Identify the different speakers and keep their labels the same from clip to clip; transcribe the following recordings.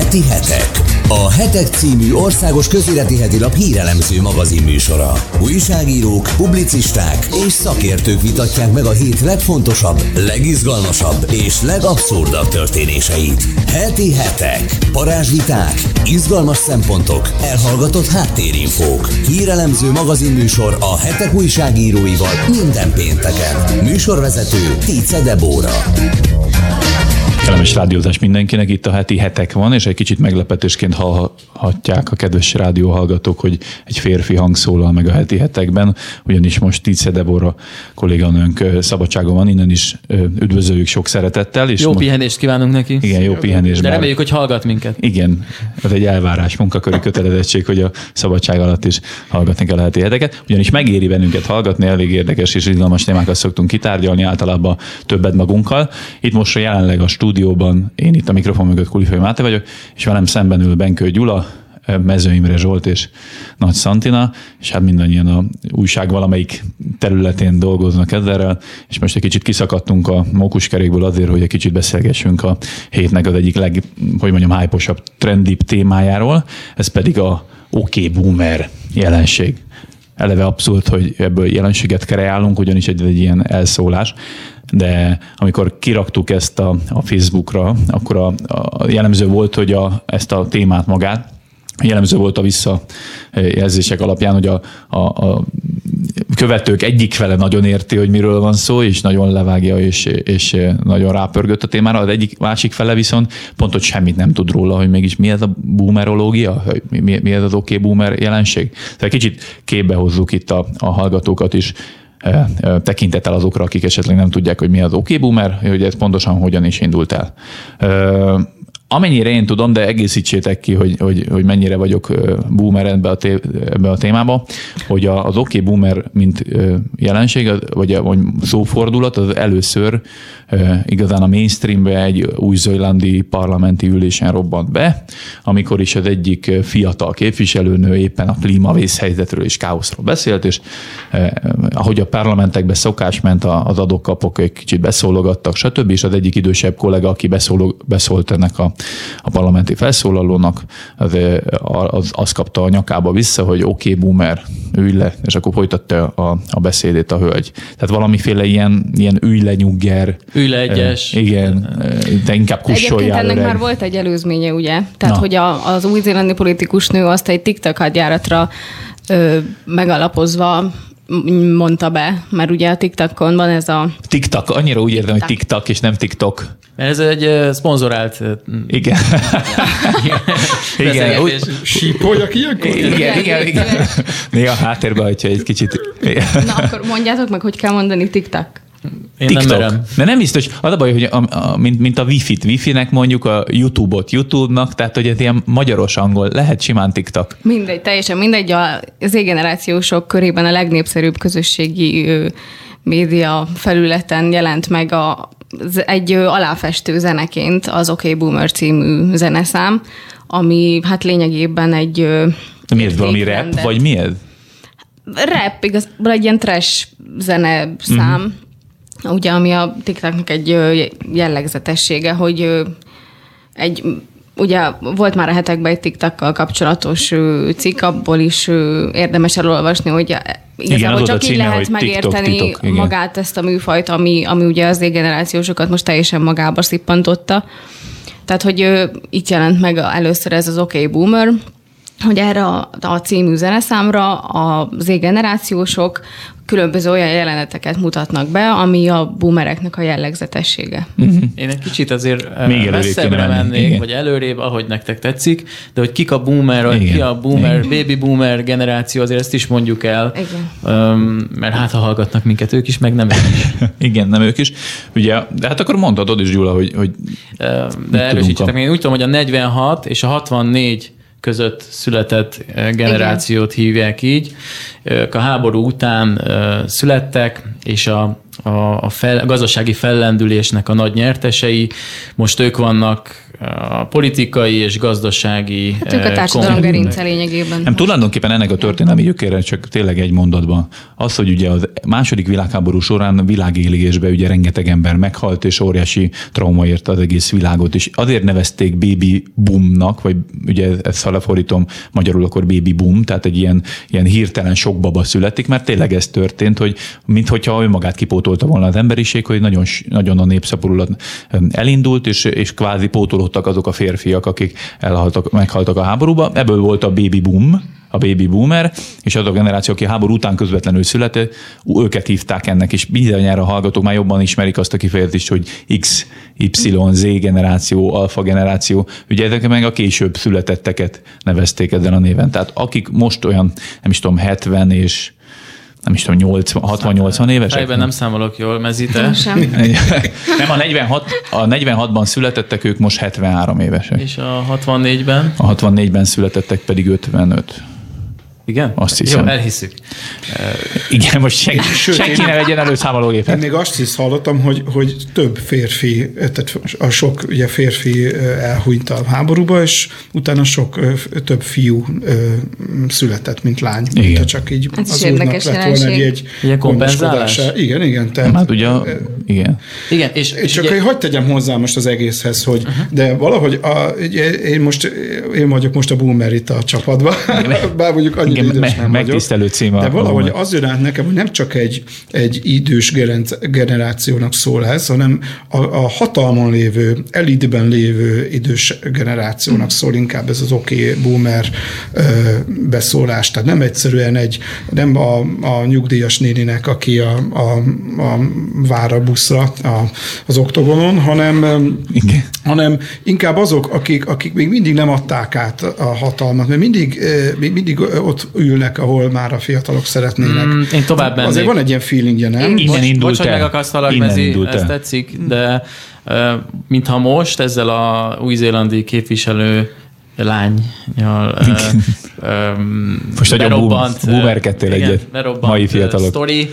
Speaker 1: Heti hetek. A Hetek című országos közéleti hetilap hírelemző magazin műsora. Újságírók, publicisták és szakértők vitatják meg a hét legfontosabb, legizgalmasabb és legabszurdabb történéseit. Heti hetek. Parázsviták, izgalmas szempontok, elhallgatott háttérinfók. Hírelemző magazin műsor a hetek újságíróival minden pénteken. Műsorvezető Tice Debóra.
Speaker 2: Kellemes rádiózás mindenkinek, itt a heti hetek van, és egy kicsit meglepetésként hallhatják a kedves rádióhallgatók, hogy egy férfi hang szólal meg a heti hetekben, ugyanis most Tice Debora kolléganőnk szabadságon van, innen is üdvözöljük sok szeretettel.
Speaker 3: És jó pihenést kívánunk neki.
Speaker 2: Igen, jó pihenést.
Speaker 3: De reméljük, hogy hallgat minket.
Speaker 2: Igen, ez egy elvárás, munkaköri kötelezettség, hogy a szabadság alatt is hallgatni kell a heti heteket, ugyanis megéri bennünket hallgatni, elég érdekes és izgalmas témákat szoktunk kitárgyalni, általában többet magunkkal. Itt most jelenleg a stúdió stúdióban, én itt a mikrofon mögött Kulifai Máté vagyok, és velem szemben ül Benkő Gyula, Mező Imre Zsolt és Nagy Szantina, és hát mindannyian a újság valamelyik területén dolgoznak ezzel, és most egy kicsit kiszakadtunk a mókuskerékből azért, hogy egy kicsit beszélgessünk a hétnek az egyik leg, hogy mondjam, hyposabb, trendibb témájáról, ez pedig a OK Boomer jelenség eleve abszurd, hogy ebből jelenséget kreálunk, ugyanis egy, egy ilyen elszólás de amikor kiraktuk ezt a, a Facebookra, akkor a, a jellemző volt, hogy a, ezt a témát magát, jellemző volt a visszajelzések alapján, hogy a, a, a követők egyik fele nagyon érti, hogy miről van szó, és nagyon levágja, és, és nagyon rápörgött a témára. Az egyik másik fele viszont pont, hogy semmit nem tud róla, hogy mégis mi ez a boomerológia, mi, mi ez az oké okay boomer jelenség. Tehát kicsit képbe hozzuk itt a, a hallgatókat is tekintettel azokra, akik esetleg nem tudják, hogy mi az OK Boomer, hogy ez pontosan hogyan is indult el. Amennyire én tudom, de egészítsétek ki, hogy, hogy, hogy mennyire vagyok boomer ebbe a, té, ebbe a témába, hogy az OK Boomer, mint jelenség, vagy, vagy szófordulat, az először igazán a mainstreambe egy új-zélandi parlamenti ülésen robbant be, amikor is az egyik fiatal képviselőnő éppen a klímavészhelyzetről és káoszról beszélt, és ahogy a parlamentekbe szokás ment az adókapok, egy kicsit beszólogattak, stb. És az egyik idősebb kollega, aki beszól, beszólt ennek a a parlamenti felszólalónak, az, az, az kapta a nyakába vissza, hogy oké, okay, boomer, ülj le, és akkor folytatta a, a beszédét a hölgy. Tehát valamiféle ilyen, ilyen ülj le nyugger.
Speaker 3: Ülj le egyes.
Speaker 2: Igen, de inkább kussoljál.
Speaker 4: ennek öreg. már volt egy előzménye, ugye? Tehát, Na. hogy a, az új-zélandi politikus nő azt egy TikTok hadjáratra ö, megalapozva mondta be, mert ugye a TikTokon van ez a...
Speaker 2: TikTok, annyira úgy értem, hogy TikTok és nem TikTok.
Speaker 3: Ez egy uh, szponzorált...
Speaker 2: Igen.
Speaker 5: igen. Úgy, Sípoljak ilyenkor?
Speaker 2: Igen, igen, igen. igen. Néha háttérbe, hogyha egy kicsit...
Speaker 4: Na akkor mondjátok meg, hogy kell mondani TikTok.
Speaker 3: Én TikTok. nem merem.
Speaker 2: De nem biztos, az a baj, hogy a, a, mint, mint a Wi-Fi-t Wi-Fi-nek mondjuk, a YouTube-ot YouTube-nak, tehát hogy ez ilyen magyaros angol, lehet simán TikTok.
Speaker 4: Mindegy, teljesen mindegy, az Z-generációsok körében a legnépszerűbb közösségi média felületen jelent meg a, egy aláfestő zeneként az OK Boomer című zeneszám, ami hát lényegében egy...
Speaker 2: De mi ez, valami rap, vagy mi ez?
Speaker 4: Rap, igazából egy ilyen trash zene szám. Uh-huh ugye ami a TikToknak egy jellegzetessége, hogy egy ugye volt már a hetekben egy TikTokkal kapcsolatos cikk, abból is érdemes elolvasni, hogy igazából igen, csak így lehet megérteni TikTok, TikTok, magát ezt a műfajt, ami, ami ugye az generációsokat most teljesen magába szippantotta. Tehát, hogy itt jelent meg először ez az OK Boomer, hogy erre a, a című zeneszámra a Z-generációsok különböző olyan jeleneteket mutatnak be, ami a boomereknek a jellegzetessége.
Speaker 3: Uh-huh. Én egy kicsit azért eh, Még messzebbre mennék, Igen. vagy előrébb, ahogy nektek tetszik, de hogy kik a boomer, vagy ki a boomer, Igen. baby boomer generáció, azért ezt is mondjuk el, Igen. Um, mert hát ha hallgatnak minket ők is, meg nem ők is.
Speaker 2: Igen, nem ők is. Ugye, de hát akkor mondhatod is, Gyula, hogy, hogy
Speaker 3: De erősítsetek, a... én úgy tudom, hogy a 46 és a 64 között született eh, generációt Igen. hívják így. Ők a háború után eh, születtek, és a, a, a, fel, a gazdasági fellendülésnek a nagy nyertesei. Most ők vannak a politikai és gazdasági
Speaker 4: hát ők a társadalom gerince lényegében.
Speaker 2: Nem, tulajdonképpen ennek a történelmi gyökére csak tényleg egy mondatban. Az, hogy ugye a második világháború során világélésbe ugye rengeteg ember meghalt, és óriási trauma érte az egész világot, és azért nevezték baby boomnak, vagy ugye ezt ha lefordítom magyarul, akkor baby boom, tehát egy ilyen, ilyen hirtelen sok baba születik, mert tényleg ez történt, hogy minthogyha önmagát kipótolta volna az emberiség, hogy nagyon, nagyon a népszaporulat elindult, és, és kvázi pótolódtak azok a férfiak, akik elhaltak, meghaltak a háborúba. Ebből volt a baby boom, a baby boomer, és az a generáció, aki a háború után közvetlenül született, őket hívták ennek, és bizonyára hallgatók már jobban ismerik azt a kifejezést, hogy X, Y, Z generáció, alfa generáció, ugye ezek meg a később születetteket nevezték ezen a néven. Tehát akik most olyan, nem is tudom, 70 és nem is tudom, 60-80 évesek?
Speaker 3: Fejben nem számolok jól, mezite.
Speaker 4: Sem.
Speaker 2: nem, a, 46, a 46-ban születettek, ők most 73 évesek.
Speaker 3: És a 64-ben?
Speaker 2: A 64-ben születettek pedig 55.
Speaker 3: Igen?
Speaker 2: Azt hiszem.
Speaker 3: Jó, elhiszük.
Speaker 2: Igen, most senki, Sőt, senki ne vegyen előszámológépet.
Speaker 5: Én még azt is hallottam, hogy, hogy több férfi, tehát a sok ugye férfi elhunyt a háborúba, és utána sok több fiú született, mint lány. Igen. Mint csak így
Speaker 4: Ez az úrnak lett volna egy,
Speaker 3: egy Ilyen kompenzálása.
Speaker 5: Igen, igen. Tehát,
Speaker 2: hát ugye, igen.
Speaker 5: igen és, és csak ugye... hogy tegyem hozzá most az egészhez, hogy uh-huh. de valahogy a, én most én vagyok most a boomer itt a csapatban, bár mondjuk annyi
Speaker 2: igen, me- megtisztelő cím.
Speaker 5: De valahogy a... az jön át nekem, hogy nem csak egy, egy idős generációnak szól ez, hanem a, a hatalmon lévő, elitben lévő idős generációnak szól inkább ez az oké okay, boomer ö, beszólás. Tehát nem egyszerűen egy, nem a, a nyugdíjas néninek, aki a, a, a vár a buszra a, az oktogonon, hanem, Igen. hanem inkább azok, akik, akik még mindig nem adták át a hatalmat, mert mindig, még mindig ott ülnek, ahol már a fiatalok szeretnének. Mm,
Speaker 3: én tovább mennék.
Speaker 5: Azért van egy ilyen feelingje, nem?
Speaker 2: Innen Bocs, indult bocs,
Speaker 3: hogy meg akarsz mezi, ez tetszik, de mintha most ezzel a új-zélandi képviselő lányjal
Speaker 2: most nagyon boomerkedtél egyet, mai fiatalok.
Speaker 3: Story,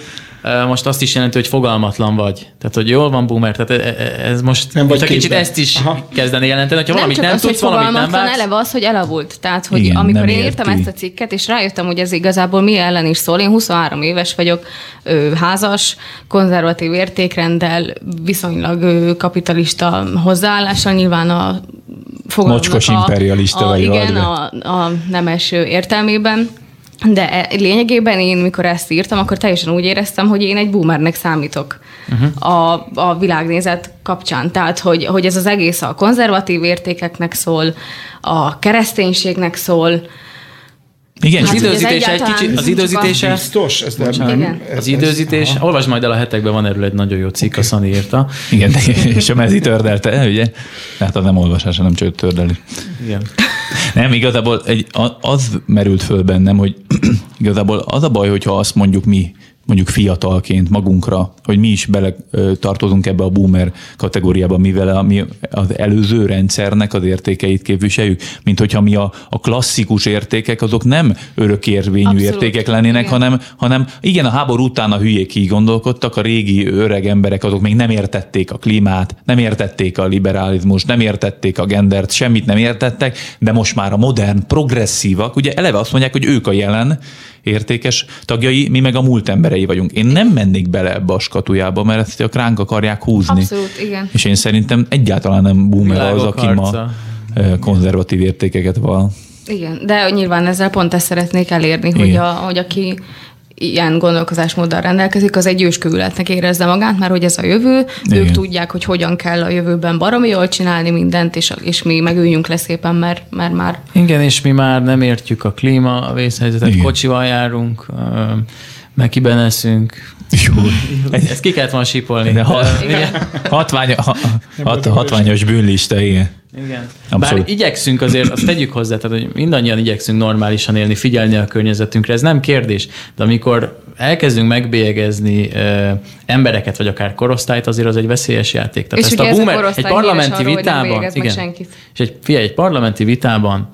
Speaker 3: most azt is jelenti, hogy fogalmatlan vagy. Tehát, hogy jól van boomer, tehát e, e, ez most nem vagy kicsit ezt is Aha. kezdeni jelenteni, hogyha valamit nem, nem az, tudsz, valamit nem vágsz.
Speaker 4: eleve az, hogy elavult. Tehát, hogy Igen, amikor én írtam ezt a cikket, és rájöttem, hogy ez igazából mi ellen is szól, én 23 éves vagyok, házas, konzervatív értékrendel, viszonylag kapitalista hozzáállással, nyilván a
Speaker 2: Mocskos imperialista
Speaker 4: a, vagy igen, a, a nemes értelmében. De e, lényegében én, mikor ezt írtam, akkor teljesen úgy éreztem, hogy én egy boomernek számítok uh-huh. a, a világnézet kapcsán. Tehát, hogy, hogy ez az egész a konzervatív értékeknek szól, a kereszténységnek szól,
Speaker 3: igen, hát, az időzítés egy kicsit, az időzítése...
Speaker 5: Biztos, ez nem,
Speaker 3: nem Az időzítés, aha. olvasd majd el a hetekben, van erről egy nagyon jó cikk, okay. a Szani írta.
Speaker 2: Igen, és a mezi tördelte, ugye? Hát az nem olvasás, nem csak tördeli.
Speaker 3: Igen.
Speaker 2: Nem, igazából egy, az merült föl bennem, hogy igazából az a baj, hogyha azt mondjuk mi mondjuk fiatalként magunkra, hogy mi is bele tartozunk ebbe a boomer kategóriába, mivel a, mi az előző rendszernek az értékeit képviseljük, mint hogyha mi a, a klasszikus értékek, azok nem örökérvényű Abszolút, értékek lennének, igen. hanem, hanem igen, a háború után a hülyék így gondolkodtak, a régi öreg emberek azok még nem értették a klímát, nem értették a liberalizmus, nem értették a gendert, semmit nem értettek, de most már a modern, progresszívak, ugye eleve azt mondják, hogy ők a jelen, értékes tagjai, mi meg a múlt emberei vagyunk. Én nem mennék bele ebbe a skatujába, mert ezt a ránk akarják húzni.
Speaker 4: Abszolút, igen.
Speaker 2: És én szerintem egyáltalán nem boomer az, aki ma konzervatív értékeket val.
Speaker 4: Igen, de nyilván ezzel pont ezt szeretnék elérni, hogy, a, hogy aki ilyen gondolkozásmóddal rendelkezik, az egy őskövületnek érezze magát, mert hogy ez a jövő, Igen. ők tudják, hogy hogyan kell a jövőben baromi jól csinálni mindent, és, és mi megüljünk le szépen, mert, mert már...
Speaker 3: Igen, és mi már nem értjük a klíma, a vészhelyzetet, Igen. kocsival járunk, meg kiben eszünk. Jó. Ezt ki kellett volna sípolni. De ha,
Speaker 2: hatvány, hat, hatványos bűnlista, igen.
Speaker 3: Igen. Abszolút. Bár igyekszünk azért, azt tegyük hozzá, tehát, hogy mindannyian igyekszünk normálisan élni, figyelni a környezetünkre, ez nem kérdés. De amikor elkezdünk megbélyegezni ö, embereket, vagy akár korosztályt, azért az egy veszélyes játék.
Speaker 4: Tehát és ezt a boomer, egy parlamenti arról, vitában, igen,
Speaker 3: és egy, figyelj, egy parlamenti vitában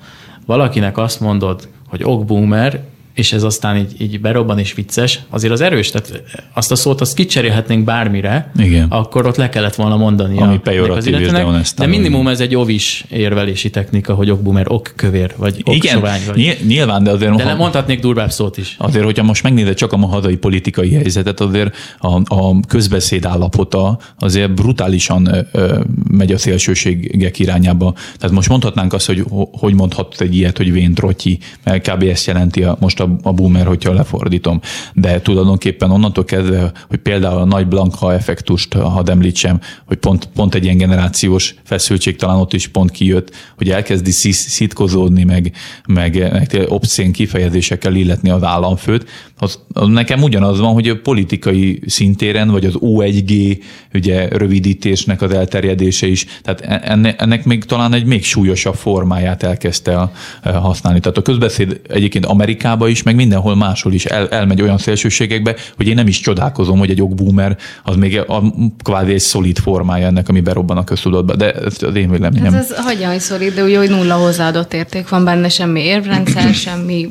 Speaker 3: valakinek azt mondod, hogy ok boomer, és ez aztán így, így berobban és vicces, azért az erős, tehát azt a szót azt kicserélhetnénk bármire, Igen. akkor ott le kellett volna mondani.
Speaker 2: Ami pejoratív és
Speaker 3: De minimum ez egy ovis érvelési technika, hogy okbumer, okkövér, vagy oksovány.
Speaker 2: Igen, vagy. nyilván, de azért...
Speaker 3: De ha, mondhatnék durvább szót is.
Speaker 2: Azért, hogyha most megnézed csak a hazai politikai helyzetet, azért a, a közbeszéd állapota azért brutálisan ö, ö, megy a szélsőségek irányába. Tehát most mondhatnánk azt, hogy hogy mondhat egy ilyet, hogy Vén Trotyi, mert kb. ezt jelenti a, most a, a boomer, hogyha lefordítom. De tulajdonképpen onnantól kezdve, hogy például a nagy Blanka effektust, hadd említsem, hogy pont, pont egy ilyen generációs feszültség talán ott is pont kijött, hogy elkezdi szitkozódni, meg, meg, meg obszén kifejezésekkel illetni az államfőt, az, az nekem ugyanaz van, hogy a politikai szintéren, vagy az O1G ugye rövidítésnek az elterjedése is, tehát e, ennek, ennek még talán egy még súlyosabb formáját elkezdte használni. Tehát a közbeszéd egyébként Amerikába is, meg mindenhol máshol is el, elmegy olyan szélsőségekbe, hogy én nem is csodálkozom, hogy egy okboomer az még a, kvázi egy szolid formája ennek, ami berobban a köztudatba. De ez az én véleményem.
Speaker 4: Ez, ez hagyja, hogy szolid, de úgy, hogy nulla hozzáadott érték van benne, semmi érvrendszer, semmi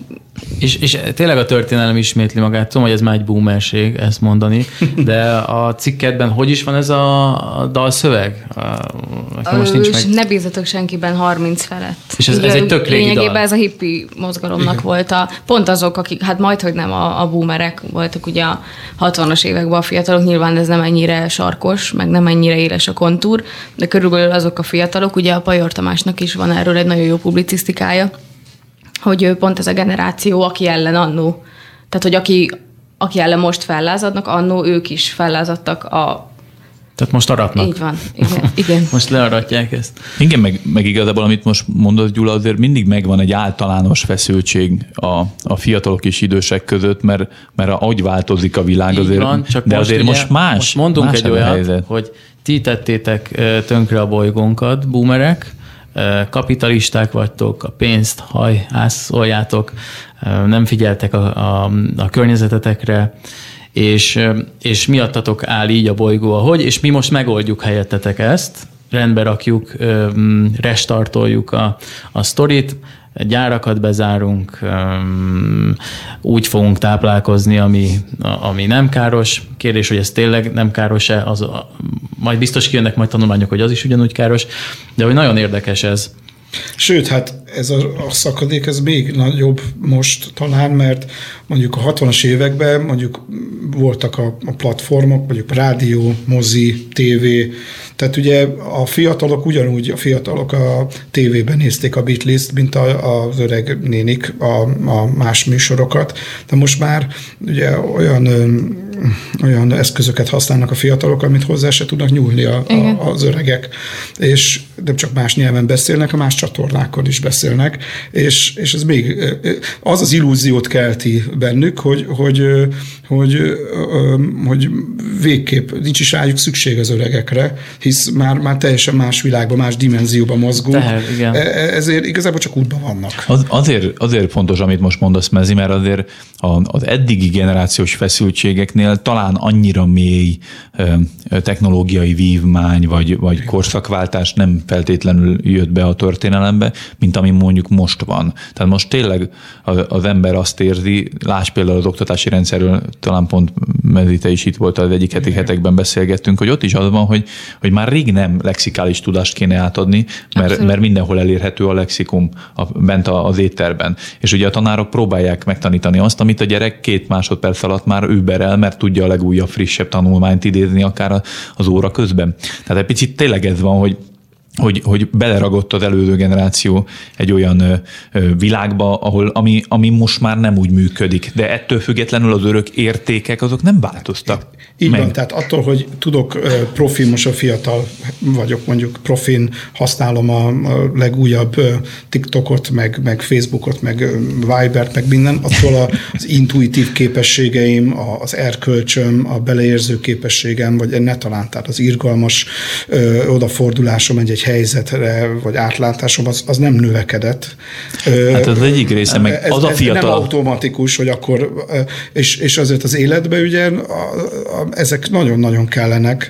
Speaker 3: és, és tényleg a történelem ismétli magát. Tudom, hogy ez már egy boomerség ezt mondani, de a cikkedben hogy is van ez a, dalszöveg?
Speaker 4: Nekem most nincs meg. Ne bízatok senkiben 30 felett.
Speaker 3: És ez, ez egy tök régi
Speaker 4: Lényegében dal. ez a hippi mozgalomnak Igen. volt a, pont azok, akik, hát majd, hogy nem a, a boomerek voltak ugye a 60-as években a fiatalok, nyilván ez nem ennyire sarkos, meg nem ennyire éles a kontúr, de körülbelül azok a fiatalok, ugye a Pajor Tamásnak is van erről egy nagyon jó publicisztikája, hogy ő pont ez a generáció, aki ellen annó. Tehát, hogy aki, aki ellen most fellázadnak, annó ők is fellázadtak a
Speaker 3: tehát most aratnak.
Speaker 4: Így van, igen. igen.
Speaker 3: most learatják ezt.
Speaker 2: Igen, meg, meg igazából, amit most mondott Gyula, azért mindig megvan egy általános feszültség a, a fiatalok és idősek között, mert, mert ahogy változik a világ, azért, van, csak de most azért ugye, most más. Most
Speaker 3: mondunk
Speaker 2: más
Speaker 3: egy olyat, hogy ti tettétek tönkre a bolygónkat, boomerek, kapitalisták vagytok, a pénzt haj, ászoljátok, nem figyeltek a, a, a környezetetekre, és, és miattatok áll így a bolygó, ahogy, és mi most megoldjuk helyettetek ezt, rendbe rakjuk, restartoljuk a, a sztorit, gyárakat bezárunk, úgy fogunk táplálkozni, ami, ami nem káros. Kérdés, hogy ez tényleg nem káros-e, az, majd biztos kijönnek majd tanulmányok, hogy az is ugyanúgy káros, de hogy nagyon érdekes ez.
Speaker 5: Sőt, hát ez a, a szakadék ez még nagyobb most talán, mert mondjuk a 60-as években mondjuk voltak a, a platformok, mondjuk rádió, mozi, tévé, tehát ugye a fiatalok ugyanúgy, a fiatalok a tévében nézték a Beatles-t, mint a, az öreg nénik a, a más műsorokat, de most már ugye olyan olyan eszközöket használnak a fiatalok, amit hozzá se tudnak nyúlni a, a, az öregek. És nem csak más nyelven beszélnek, a más csatornákon is beszélnek, és, és ez még az az illúziót kelti bennük, hogy, hogy, hogy, hogy végképp nincs is rájuk szükség az öregekre, hisz már, már teljesen más világban, más dimenzióban mozgunk. Tehát, igen. E, ezért igazából csak útban vannak.
Speaker 2: Az, azért, azért fontos, amit most mondasz, Mezi, mert azért az eddigi generációs feszültségeknél talán annyira mély technológiai vívmány vagy, vagy korszakváltás nem feltétlenül jött be a történelembe, mint ami mondjuk most van. Tehát most tényleg az ember azt érzi, láss például az oktatási rendszerről, talán pont Medite is itt volt az egyik heti hetekben beszélgettünk, hogy ott is az van, hogy, hogy már rég nem lexikális tudást kéne átadni, mert, mert mindenhol elérhető a lexikum a, bent az étterben. És ugye a tanárok próbálják megtanítani azt, amit a gyerek két másodperc alatt már überel, mert tudja a legújabb, frissebb tanulmányt idézni akár az óra közben. Tehát egy picit tényleg ez van, hogy hogy, hogy beleragott az előző generáció egy olyan ö, ö, világba, ahol ami, ami most már nem úgy működik, de ettől függetlenül az örök értékek azok nem változtak.
Speaker 5: Így meg. van, tehát attól, hogy tudok profin, most a fiatal vagyok, mondjuk profin, használom a, a legújabb TikTokot, meg, meg Facebookot, meg Vibert, meg minden, attól az intuitív képességeim, az erkölcsöm, a beleérző képességem, vagy ne talán, tehát az irgalmas ö, odafordulásom egy-egy helyzetre, vagy átlátásom, az, az nem növekedett.
Speaker 2: Hát az egyik része, meg ez, az a fiatal...
Speaker 5: nem automatikus, hogy akkor, és, és azért az életben ugye a, a, ezek nagyon-nagyon kellenek,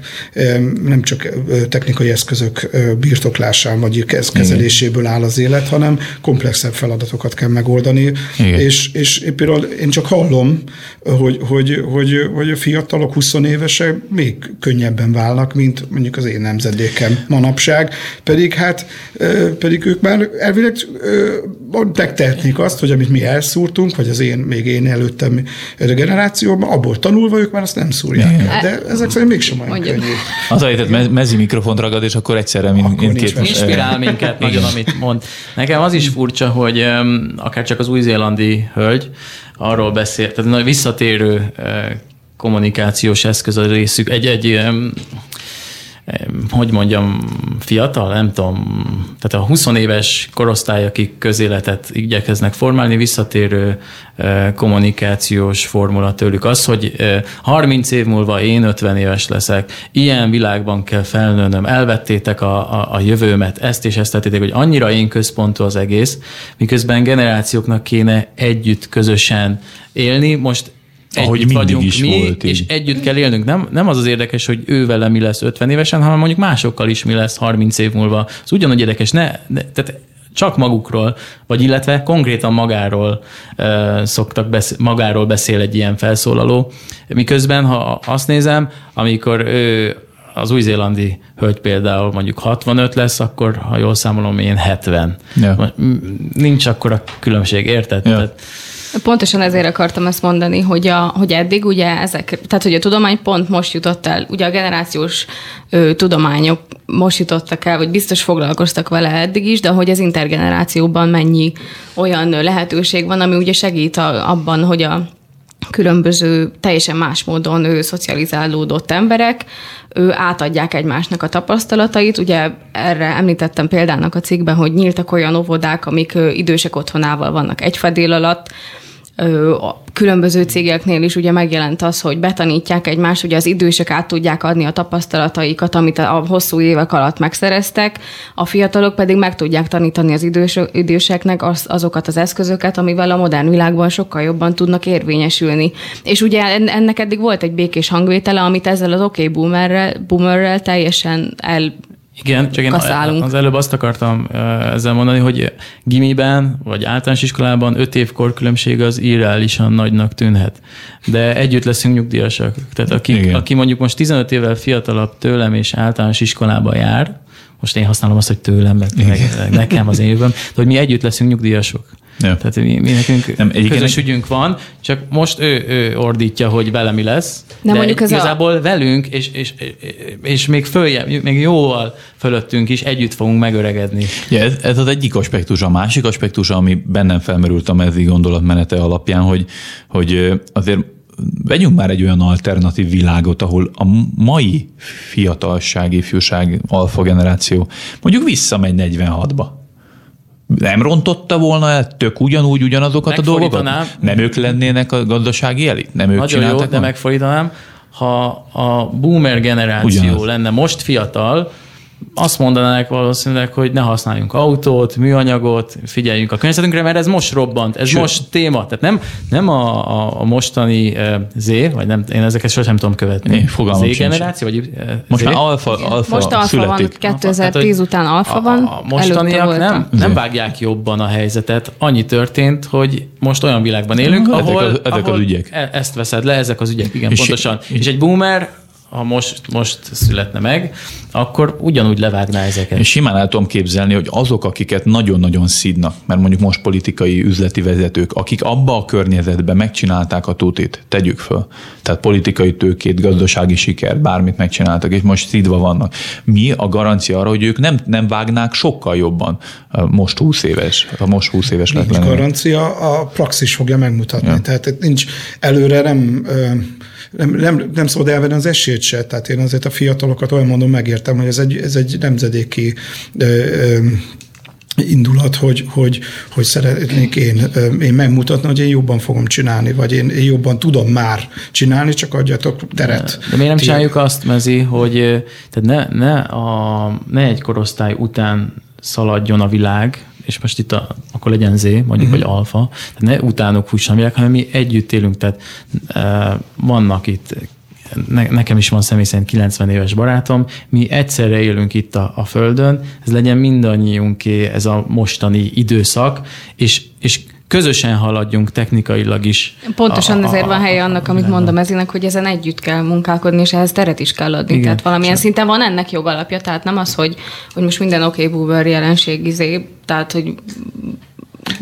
Speaker 5: nem csak technikai eszközök birtoklásán vagy kezeléséből áll az élet, hanem komplexebb feladatokat kell megoldani, Igen. és, és például én csak hallom, hogy, hogy, hogy, hogy a fiatalok 20 évesek még könnyebben válnak, mint mondjuk az én nemzedékem manapság, pedig hát pedig ők már elvileg megtehetnék azt, hogy amit mi elszúrtunk, vagy az én, még én előttem generációban, abból tanulva ők már azt nem szúrják Igen. De ezek szerint mégsem olyan Mondjuk. könnyű.
Speaker 2: Az a mezi mikrofont ragad, és akkor egyszerre mind, mindkét...
Speaker 3: Inspirál minket nagyon, amit mond. Nekem az is furcsa, hogy akár csak az új-zélandi hölgy arról beszél, tehát nagy visszatérő kommunikációs eszköz a részük. Egy, egy hogy mondjam, fiatal, nem tudom, tehát a 20 éves korosztály, akik közéletet igyekeznek formálni, visszatérő kommunikációs formula tőlük az, hogy 30 év múlva én 50 éves leszek, ilyen világban kell felnőnöm, elvettétek a, a, a jövőmet, ezt és ezt tettétek, hogy annyira én központú az egész, miközben generációknak kéne együtt, közösen élni. Most ahogy mindig vagyunk is mi, volt és így. együtt kell élnünk. Nem, nem az az érdekes, hogy ő vele mi lesz 50 évesen, hanem mondjuk másokkal is mi lesz 30 év múlva. Az ugyanúgy érdekes. Ne, ne, tehát csak magukról, vagy illetve konkrétan magáról uh, szoktak beszél, magáról beszél egy ilyen felszólaló. Miközben, ha azt nézem, amikor ő az új-zélandi hölgy például mondjuk 65 lesz, akkor ha jól számolom, én 70. Ja. Nincs akkor a különbség, érted? Ja. Tehát,
Speaker 4: Pontosan ezért akartam ezt mondani, hogy, a, hogy eddig ugye ezek, tehát hogy a tudomány pont most jutott el, ugye a generációs ö, tudományok most jutottak el, vagy biztos foglalkoztak vele eddig is, de hogy az intergenerációban mennyi olyan lehetőség van, ami ugye segít a, abban, hogy a különböző, teljesen más módon ő szocializálódott emberek, ő átadják egymásnak a tapasztalatait. Ugye erre említettem példának a cikkben, hogy nyíltak olyan óvodák, amik idősek otthonával vannak egy fedél alatt, a különböző cégeknél is ugye megjelent az, hogy betanítják egymást, ugye az idősek át tudják adni a tapasztalataikat, amit a hosszú évek alatt megszereztek, a fiatalok pedig meg tudják tanítani az idős, időseknek az, azokat az eszközöket, amivel a modern világban sokkal jobban tudnak érvényesülni. És ugye ennek eddig volt egy békés hangvétele, amit ezzel az OK boomerrel, boomerrel teljesen el
Speaker 3: igen, csak én kaszálunk. az előbb azt akartam ezzel mondani, hogy gimiben vagy általános iskolában öt év korkülönbség az irreálisan nagynak tűnhet. De együtt leszünk nyugdíjasak. Tehát aki, aki mondjuk most 15 évvel fiatalabb tőlem és általános iskolába jár, most én használom azt, hogy tőlem, meg nekem az évben, de hogy mi együtt leszünk nyugdíjasok. Ja. Tehát mi, mi nekünk nem, közös ügyünk van, csak most ő, ő ordítja, hogy vele mi lesz, de, de mondjuk igazából a... velünk, és, és, és még följebb, még jóval fölöttünk is együtt fogunk megöregedni.
Speaker 2: Ja, ez, ez az egyik aspektus. A másik aspektus, ami bennem felmerült a mezzi gondolatmenete alapján, hogy, hogy azért vegyünk már egy olyan alternatív világot, ahol a mai fiatalság, ifjúság, alfa generáció mondjuk visszamegy 46-ba nem rontotta volna el tök ugyanúgy ugyanazokat a dolgokat? Nem ők lennének a gazdasági elit? Nem ők
Speaker 3: Nagyon jó, de megfordítanám. Ha a boomer generáció Ugyanaz. lenne most fiatal, azt mondanák valószínűleg, hogy ne használjunk autót, műanyagot, figyeljünk a környezetünkre, mert ez most robbant, ez Sőt. most téma. Tehát nem, nem a, a, a mostani uh, Z, vagy nem, én ezeket sosem tudom követni. Én
Speaker 2: fogalmam
Speaker 3: Z generáció, vagy uh,
Speaker 2: Most Z? már alfa, alfa
Speaker 4: Most alfa születik. van, 2010 hát, után alfa van. A,
Speaker 3: a mostaniak nem, nem vágják jobban a helyzetet. Annyi történt, hogy most olyan világban élünk, ahol, ezek, az, ezek ahol az ügyek. E- ezt veszed le, ezek az ügyek, igen, és pontosan. És, és egy boomer ha most, most születne meg, akkor ugyanúgy levágná ezeket.
Speaker 2: Én simán el tudom képzelni, hogy azok, akiket nagyon-nagyon szídnak, mert mondjuk most politikai üzleti vezetők, akik abba a környezetben megcsinálták a tutit, tegyük föl. Tehát politikai tőkét, gazdasági siker, bármit megcsináltak, és most szídva vannak. Mi a garancia arra, hogy ők nem, nem vágnák sokkal jobban most 20 éves, ha most 20 éves
Speaker 5: lett lenne? garancia, a praxis fogja megmutatni. Ja. Tehát nincs előre nem nem, nem, nem szabad elvenni az esélyt se. Tehát én azért a fiatalokat olyan mondom, megértem, hogy ez egy, ez egy nemzedéki ö, ö, indulat, hogy, hogy, hogy szeretnék én, én megmutatni, hogy én jobban fogom csinálni, vagy én, én jobban tudom már csinálni, csak adjatok teret.
Speaker 3: De, miért nem csináljuk azt, Mezi, hogy tehát ne, ne, a, ne egy korosztály után szaladjon a világ, és most itt a, akkor legyen Z, mondjuk, uh-huh. vagy alfa, tehát ne utánuk a világ, hanem mi együtt élünk, tehát e, vannak itt ne, nekem is van személy szerint 90 éves barátom, mi egyszerre élünk itt a, a Földön, ez legyen mindannyiunké ez a mostani időszak, és, és közösen haladjunk technikailag is.
Speaker 4: Pontosan a, ezért van helye annak, amit mondom ezinek, hogy ezen együtt kell munkálkodni, és ehhez teret is kell adni. Igen, tehát valamilyen csak. szinten van ennek jogalapja, tehát nem az, hogy, hogy most minden oké okay, boomer jelenség izé, tehát hogy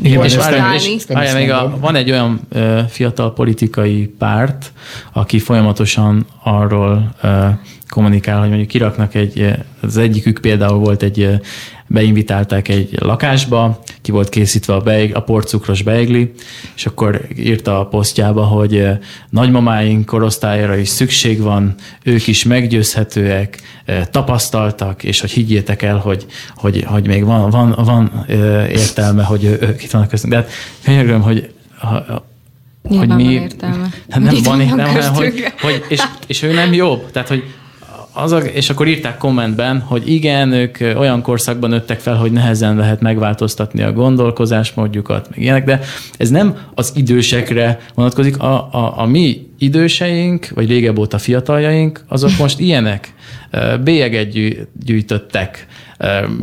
Speaker 3: igen, és várjál, és, várjál, még a, van egy olyan ö, fiatal politikai párt, aki folyamatosan arról ö, kommunikál, hogy mondjuk kiraknak egy, az egyikük például volt egy, beinvitálták egy lakásba, ki volt készítve a, beig, a porcukros beigli, és akkor írta a posztjába, hogy nagymamáink korosztályára is szükség van, ők is meggyőzhetőek, tapasztaltak, és hogy higgyétek el, hogy, hogy, hogy még van, van, van értelme, hogy ők itt vannak köztünk. De hát könyörgöm, hogy
Speaker 4: hogy mi, van értelme.
Speaker 3: Hát nem van értelme, hogy, hogy és, és ő nem jobb. Tehát, hogy az a, és akkor írták kommentben, hogy igen, ők olyan korszakban nőttek fel, hogy nehezen lehet megváltoztatni a gondolkozásmódjukat, meg ilyenek, de ez nem az idősekre vonatkozik. A, a, a mi időseink, vagy régebb óta fiataljaink, azok most ilyenek. Bélyeget gyűjtöttek,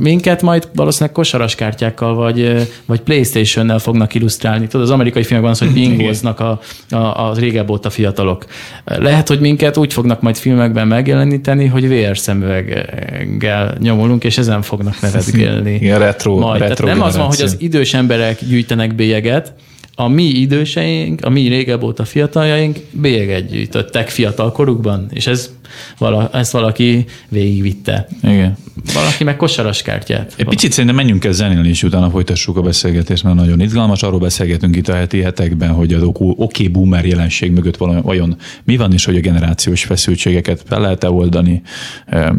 Speaker 3: Minket majd valószínűleg kosaras kártyákkal vagy, vagy Playstation-nel fognak illusztrálni. Tudod, az amerikai filmekben az, hogy bingoznak a, a, a régebb óta fiatalok. Lehet, hogy minket úgy fognak majd filmekben megjeleníteni, hogy VR szemüveggel nyomulunk, és ezen fognak nevetgélni.
Speaker 2: Igen, retro, majd. retro
Speaker 3: nem az van, hogy az idős emberek gyűjtenek bélyeget, a mi időseink, a mi régebb óta fiataljaink bélyeget gyűjtöttek fiatal korukban, és ez vala, ezt valaki végigvitte.
Speaker 2: Igen.
Speaker 3: Valaki meg kosaras kártyát.
Speaker 2: Egy picit szerintem menjünk el zenélni, és utána folytassuk a beszélgetést, mert nagyon izgalmas. Arról beszélgetünk itt a heti hetekben, hogy az oké okay boomer jelenség mögött vajon mi van, és hogy a generációs feszültségeket fel lehet-e oldani,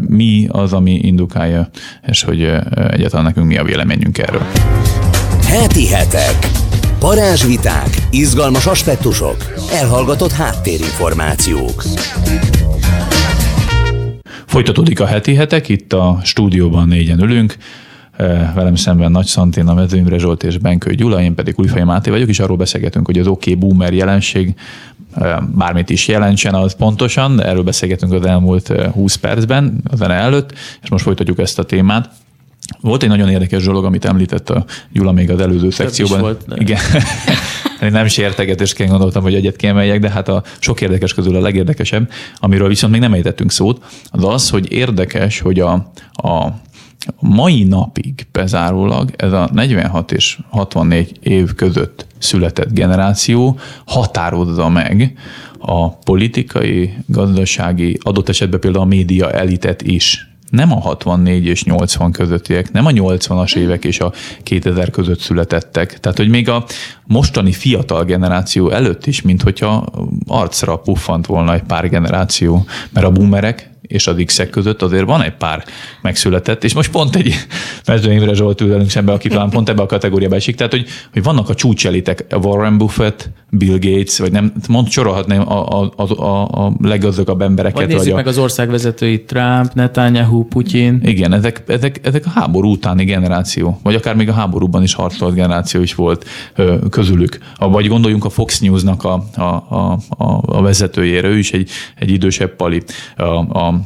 Speaker 2: mi az, ami indukálja, és hogy egyáltalán nekünk mi a véleményünk erről.
Speaker 1: Heti hetek. Parázsviták, izgalmas aspektusok, elhallgatott háttérinformációk.
Speaker 2: Folytatódik a heti hetek, itt a stúdióban négyen ülünk, velem szemben Nagy Szantina, Mező Imre Zsolt és Benkő Gyula, én pedig Újfaj Máté vagyok, és arról beszélgetünk, hogy az oké okay boomer jelenség bármit is jelentsen az pontosan, erről beszélgetünk az elmúlt 20 percben, az előtt, és most folytatjuk ezt a témát. Volt egy nagyon érdekes dolog, amit említett a Gyula még az előző szekcióban.
Speaker 3: Volt,
Speaker 2: Igen. nem sértegetésként gondoltam, hogy egyet kiemeljek, de hát a sok érdekes közül a legérdekesebb, amiről viszont még nem ejtettünk szót, az az, hogy érdekes, hogy a, a mai napig bezárólag ez a 46 és 64 év között született generáció határozza meg a politikai, gazdasági, adott esetben például a média elitet is nem a 64 és 80 közöttiek, nem a 80-as évek és a 2000 között születettek. Tehát, hogy még a mostani fiatal generáció előtt is, mint hogyha arcra puffant volna egy pár generáció, mert a boomerek és a Dixek között azért van egy pár megszületett, és most pont egy Mező Imre Zsolt ül szembe, aki talán pont ebbe a kategóriába esik, tehát hogy, hogy vannak a csúcselitek, Warren Buffett, Bill Gates, vagy nem, mond sorolhatnám a, a, a, a leggazdagabb embereket. Vagy
Speaker 3: nézzük vagy a, meg az ország vezetői, Trump, Netanyahu, Putyin.
Speaker 2: Igen, ezek, ezek, ezek a háború utáni generáció, vagy akár még a háborúban is harcolt generáció is volt közülük. Vagy gondoljunk a Fox News-nak a, a, a, a vezetőjére, ő is egy, egy idősebb pali. A, a,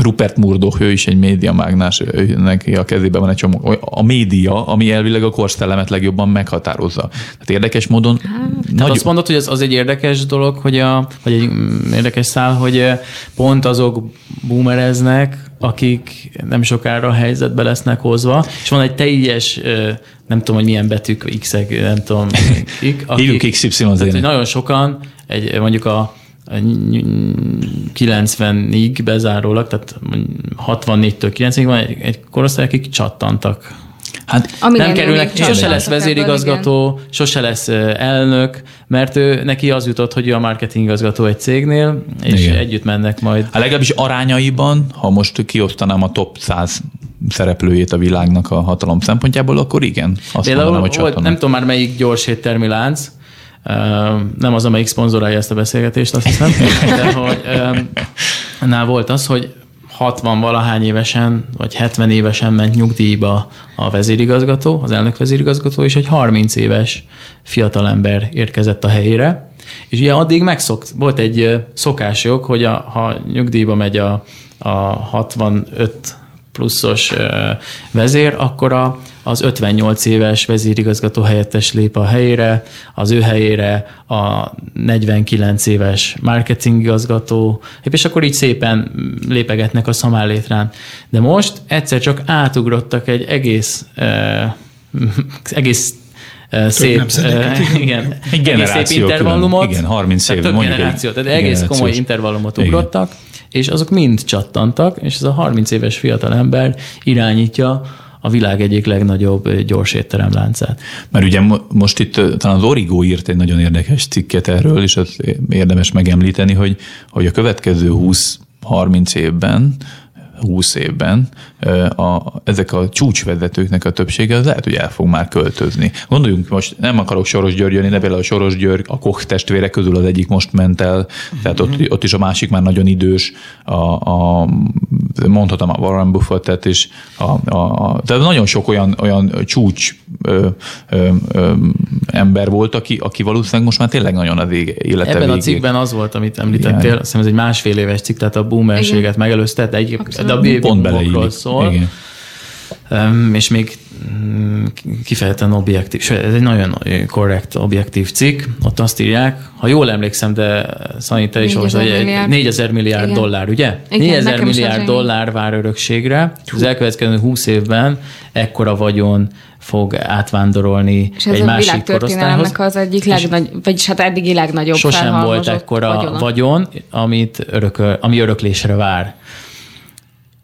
Speaker 2: Rupert Murdoch, ő is egy médiamágnás, neki a kezében van egy csomó. A média, ami elvileg a korszellemet legjobban meghatározza. Tehát érdekes módon... Hát,
Speaker 3: nagy... azt mondod, hogy az, az egy érdekes dolog, hogy a, vagy egy érdekes szál, hogy pont azok boomereznek, akik nem sokára a helyzetbe lesznek hozva, és van egy teljes nem tudom, hogy milyen betűk, X-ek, nem tudom,
Speaker 2: Hívjuk XY tehát,
Speaker 3: nagyon sokan, egy, mondjuk a 90-ig bezárólag, tehát 64-től 90-ig van egy, egy korosztály, akik csattantak Hát nem kerülnek, sose lesz vezérigazgató, igen. sose lesz elnök, mert ő, neki az jutott, hogy ő a marketingigazgató egy cégnél, és igen. együtt mennek majd.
Speaker 2: Hát legalábbis arányaiban, ha most kiosztanám a top 100 szereplőjét a világnak a hatalom szempontjából, akkor igen.
Speaker 3: Azt Például mondanám, hogy volt, nem tudom már melyik gyors éttermi lánc, nem az, amelyik szponzorálja ezt a beszélgetést, azt hiszem, de hogy nál volt az, hogy 60 valahány évesen, vagy 70 évesen ment nyugdíjba a vezérigazgató, az elnök vezérigazgató, és egy 30 éves fiatalember érkezett a helyére, és ugye addig megszok, volt egy szokásjog, hogy a, ha nyugdíjba megy a, a 65 pluszos vezér, akkor a, az 58 éves vezérigazgató helyettes lép a helyére, az ő helyére a 49 éves marketingigazgató, és akkor így szépen lépegetnek a szamállétrán. De most egyszer csak átugrottak egy egész egész szép, igen,
Speaker 2: egy generáció szép intervallumot.
Speaker 3: Igen, 30 év. Több generáció, tehát egész komoly intervallumot ugrottak, igen és azok mind csattantak, és ez a 30 éves fiatal ember irányítja a világ egyik legnagyobb gyors étteremláncát.
Speaker 2: Mert ugye most itt talán az Origo írt egy nagyon érdekes cikket erről, és az érdemes megemlíteni, hogy, hogy a következő 20-30 évben 20 évben a, ezek a csúcsvezetőknek a többsége az lehet, hogy el fog már költözni. Gondoljunk most, nem akarok Soros György jönni, de például a Soros György, a Koch testvére közül az egyik most ment el, tehát ott, mhm. ott is a másik már nagyon idős, a, a mondhatom a Warren Buffettet is, a, a, a, tehát nagyon sok olyan, olyan csúcs ö, ö, ö, ember volt, aki, aki valószínűleg most már tényleg nagyon az élete
Speaker 3: Ebben végig. a cikkben az volt, amit említettél, azt hiszem ez egy másfél éves cikk, tehát a boomerséget megelőzte, de egy, de a baby pont szól. Igen. Um, és még mm, kifejezetten objektív, ez egy nagyon korrekt, objektív cikk, ott azt írják, ha jól emlékszem, de Szani, te is olvasod, hogy 4000 milliárd Igen. dollár, ugye? Igen, 4000 milliárd dollár vár örökségre, az elkövetkező 20 évben ekkora vagyon fog átvándorolni és ez egy a másik korosztályhoz.
Speaker 4: az egyik legnagy, vagyis hát eddigi legnagyobb
Speaker 3: Sosem volt ekkora vagyona. vagyon, amit örököl, ami öröklésre vár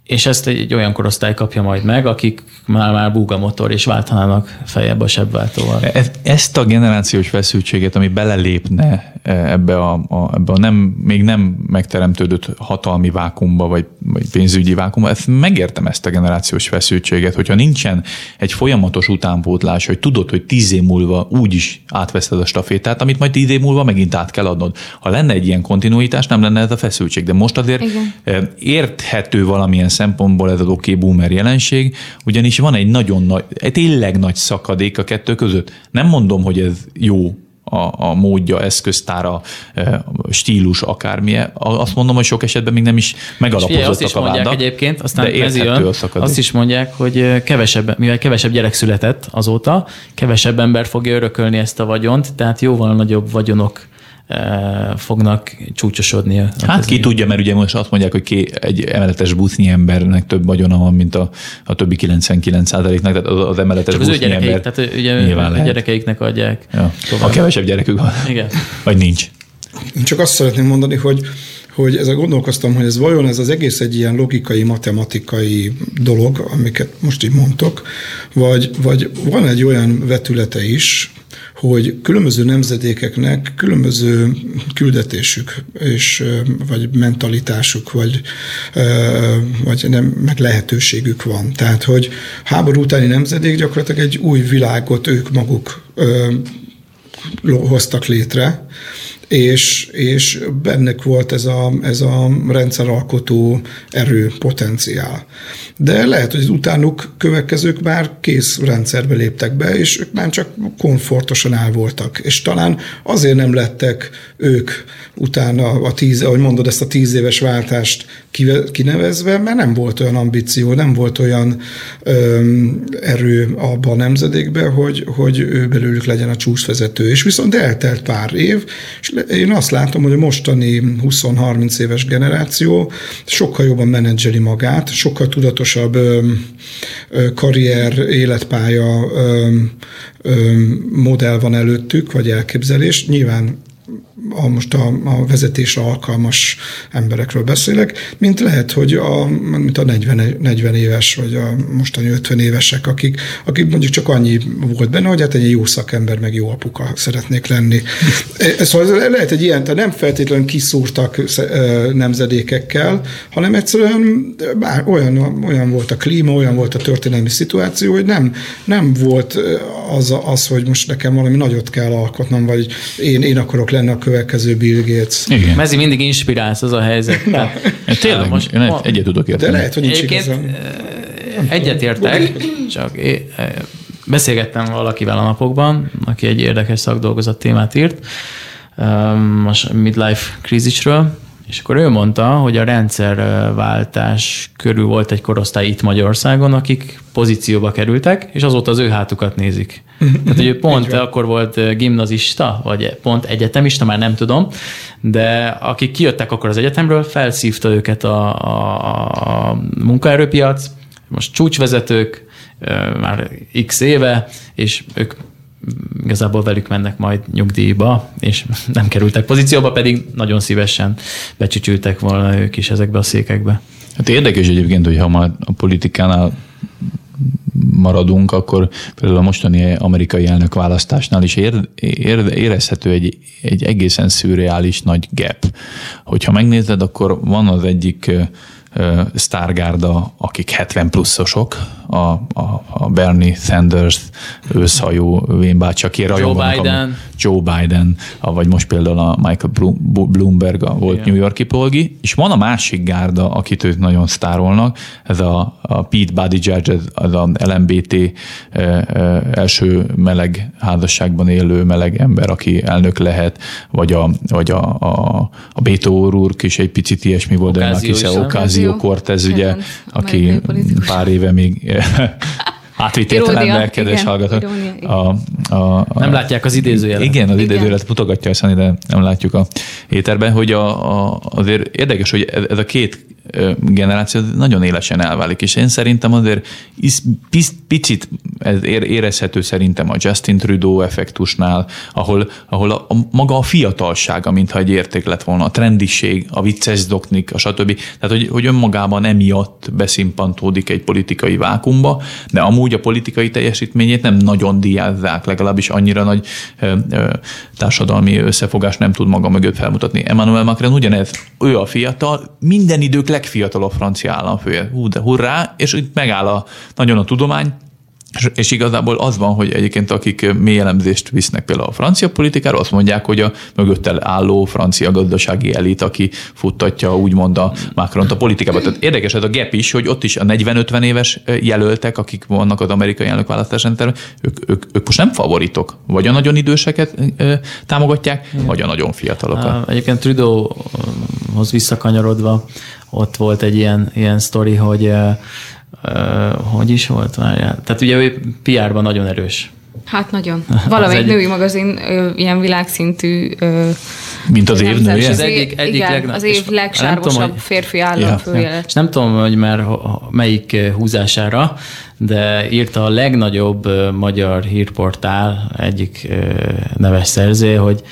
Speaker 3: és ezt egy olyan korosztály kapja majd meg, akik már, már búga motor, és váltanának fejebb a sebváltóval.
Speaker 2: E, ezt a generációs feszültséget, ami belelépne e, ebbe a, a, ebbe a nem, még nem megteremtődött hatalmi vákumba, vagy, vagy pénzügyi vákumba, ezt megértem ezt a generációs feszültséget, hogyha nincsen egy folyamatos utánpótlás, hogy tudod, hogy tíz év múlva úgy is átveszed a stafétát, amit majd tíz év múlva megint át kell adnod. Ha lenne egy ilyen kontinuitás, nem lenne ez a feszültség. De most azért Igen. E, érthető valamilyen szempontból ez az oké okay boomer jelenség, ugyanis van egy nagyon nagy, egy tényleg nagy szakadék a kettő között. Nem mondom, hogy ez jó a, a módja, eszköztára, stílus, akármilyen. Azt mondom, hogy sok esetben még nem is megalapozottak azt
Speaker 3: is
Speaker 2: a
Speaker 3: mondják vádak, egyébként, aztán de ez jön, azt is mondják, hogy kevesebb, mivel kevesebb gyerek született azóta, kevesebb ember fogja örökölni ezt a vagyont, tehát jóval nagyobb vagyonok fognak csúcsosodni.
Speaker 2: Hát ki tudja, mert ugye most azt mondják, hogy ki, egy emeletes busznyi embernek több vagyona van, mint a, a többi 99 nak tehát az, az emeletes Csak busznyi az ember.
Speaker 3: Tehát ugye a gyerekeiknek adják.
Speaker 2: Ja. A kevesebb gyerekük van. Igen. Vagy nincs.
Speaker 5: Én csak azt szeretném mondani, hogy hogy ezzel gondolkoztam, hogy ez vajon ez az egész egy ilyen logikai, matematikai dolog, amiket most így mondtok, vagy, vagy van egy olyan vetülete is, hogy különböző nemzedékeknek különböző küldetésük, és, vagy mentalitásuk, vagy, vagy nem, meg lehetőségük van. Tehát, hogy háború utáni nemzedék gyakorlatilag egy új világot ők maguk hoztak létre, és, és bennek volt ez a, ez a rendszeralkotó erő, potenciál. De lehet, hogy az utánuk következők már kész rendszerbe léptek be, és ők már csak komfortosan el voltak. És talán azért nem lettek ők utána a tíz, ahogy mondod, ezt a tíz éves váltást kinevezve, mert nem volt olyan ambíció, nem volt olyan öm, erő abban a nemzedékben, hogy, hogy ő belőlük legyen a csúcsvezető. És viszont eltelt pár év, és én azt látom, hogy a mostani 20-30 éves generáció sokkal jobban menedzseli magát, sokkal tudatosabb karrier, életpálya modell van előttük, vagy elképzelés. Nyilván a most a, a vezetésre alkalmas emberekről beszélek, mint lehet, hogy a, mint a 40, 40 éves, vagy a mostani 50 évesek, akik, akik mondjuk csak annyi volt benne, hogy hát egy jó szakember, meg jó apuka szeretnék lenni. Szóval lehet egy ilyen, tehát nem feltétlenül kiszúrtak nemzedékekkel, hanem egyszerűen bár olyan, olyan volt a klíma, olyan volt a történelmi szituáció, hogy nem, nem volt az, az, hogy most nekem valami nagyot kell alkotnom, vagy én, én akarok lenni a következő Bill Gates.
Speaker 3: Igen. Mezi mindig inspirálsz, az a helyzet. Na.
Speaker 2: Hát tényleg, most, én ma, egyet tudok érteni.
Speaker 5: De lehet, hogy nincs
Speaker 3: Egyet értek, csak é, beszélgettem valakivel a napokban, aki egy érdekes szakdolgozat témát írt, most midlife krízisről, és akkor ő mondta, hogy a rendszerváltás körül volt egy korosztály itt Magyarországon, akik pozícióba kerültek, és azóta az ő hátukat nézik. Tehát, hogy ő pont akkor volt gimnazista, vagy pont egyetemista, már nem tudom, de akik kijöttek akkor az egyetemről, felszívta őket a, a, a munkaerőpiac, most csúcsvezetők, már x éve, és ők igazából velük mennek majd nyugdíjba, és nem kerültek pozícióba, pedig nagyon szívesen becsücsültek volna ők is ezekbe a székekbe.
Speaker 2: Hát érdekes egyébként, hogy ha már a politikánál maradunk, akkor például a mostani amerikai elnök választásnál is ér, ér, érezhető egy, egy egészen szürreális nagy gap. Hogyha megnézed, akkor van az egyik sztárgárda, akik 70 pluszosok, a, a, a Bernie Sanders, őszhajú vénbácsi, aki
Speaker 3: Joe Biden.
Speaker 2: A, Joe Biden, vagy most például a Michael Bloomberg, a volt Igen. New Yorki polgi, és van a másik gárda, akit ők nagyon sztárolnak, ez a, a Pete Buttigieg, az a LMBT e, e, első meleg házasságban élő meleg ember, aki elnök lehet, vagy a, vagy a, a, a Beto O'Rourke is egy picit ilyesmi volt, de Ocasio Cortez, ugye, aki pár éve még átvitt értelemben, kedves hallgatók.
Speaker 3: A, a, a, nem látják az idézőjelet.
Speaker 2: Igen, az idézőjelet mutogatja a de nem látjuk a éterben, hogy a, a, azért érdekes, hogy ez a két generáció nagyon élesen elválik, és én szerintem azért picit ez érezhető szerintem a Justin Trudeau effektusnál, ahol, ahol a, a, maga a fiatalsága, mintha egy érték lett volna, a trendiség, a vicces doknik, a stb. Tehát, hogy, hogy önmagában emiatt beszimpantódik egy politikai vákumba, de amúgy a politikai teljesítményét nem nagyon diázzák, legalábbis annyira nagy ö, ö, társadalmi összefogás nem tud maga mögött felmutatni. Emmanuel Macron ugyanez, ő a fiatal, minden idők legfiatalabb francia államfője. Hú, de hurrá, és itt megáll a, nagyon a tudomány, és, és igazából az van, hogy egyébként akik mély elemzést visznek például a francia politikára, azt mondják, hogy a mögöttel álló francia gazdasági elit, aki futtatja úgymond a Macron-t a politikába. Tehát érdekes ez a gap is, hogy ott is a 40-50 éves jelöltek, akik vannak az amerikai elnökválasztáson, ők, ők, ők most nem favoritok. Vagy a nagyon időseket támogatják, vagy a nagyon fiatalokat.
Speaker 3: Egyébként Trudeauhoz visszakanyarodva, ott volt egy ilyen, ilyen sztori, hogy Hogy is volt? Várjál. Tehát ugye ő PR-ban nagyon erős.
Speaker 4: Hát nagyon. Valamelyik női magazin ö, ilyen világszintű ö,
Speaker 2: mint az év nője?
Speaker 4: Az, egyik, egyik igen, legna- az év legsárgosabb tudom, férfi államfője. Ja,
Speaker 3: És nem tudom, hogy már melyik húzására, de írta a legnagyobb magyar hírportál egyik neves szerző, hogy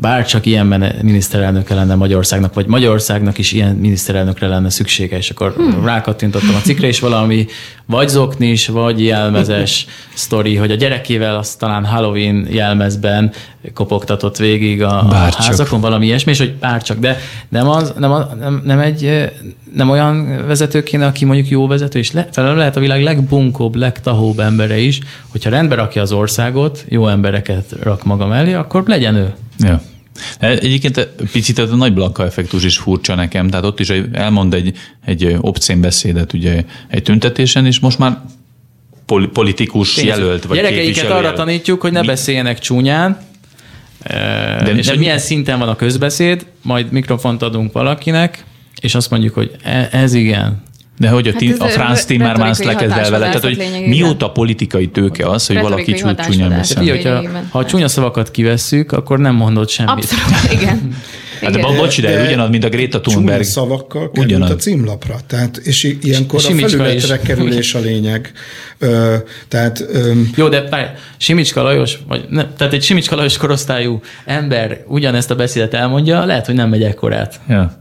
Speaker 3: bár csak ilyen miniszterelnöke lenne Magyarországnak, vagy Magyarországnak is ilyen miniszterelnökre lenne szüksége, és akkor hmm. rákattintottam a cikkre, és valami vagy zoknis, vagy jelmezes sztori, hogy a gyerekével azt talán Halloween jelmezben kopogtatott végig a, a házakon, valami ilyesmi, és hogy bárcsak, de nem, az, nem, nem, nem egy nem olyan vezető kéne, aki mondjuk jó vezető, és le, lehet a világ legbunkóbb, legtahóbb embere is, hogyha rendbe rakja az országot, jó embereket rak maga mellé, akkor legyen ő.
Speaker 2: Ja. Egyébként picit ez a nagy blanka effektus is furcsa nekem, tehát ott is elmond egy, egy obszén beszédet ugye egy tüntetésen, és most már politikus Tényleg. jelölt, vagy
Speaker 3: Gyerekeiket arra tanítjuk, hogy ne beszéljenek csúnyán, de, és de, milyen szinten van a közbeszéd, majd mikrofont adunk valakinek, és azt mondjuk, hogy e, ez igen,
Speaker 2: de hogy a, hát a Franz Timmermans lekezd el vele, tehát hogy mióta politikai tőke az, hogy valaki csúnyán beszél.
Speaker 3: Ha, ha a csúnya szavakat kivesszük, akkor nem mondod semmit.
Speaker 4: Abszolút, igen.
Speaker 2: Hát de, bocs, de, de ugyanaz, mint a Greta Thunberg.
Speaker 5: szavakkal került ugyanaz. a címlapra. Tehát, és ilyenkor a felületre is. kerülés a lényeg. Ö, tehát, ö,
Speaker 3: Jó, de pár, Simicska Lajos, vagy ne, tehát egy Simicska Lajos korosztályú ember ugyanezt a beszédet elmondja, lehet, hogy nem megy ekkorát.
Speaker 2: Ja.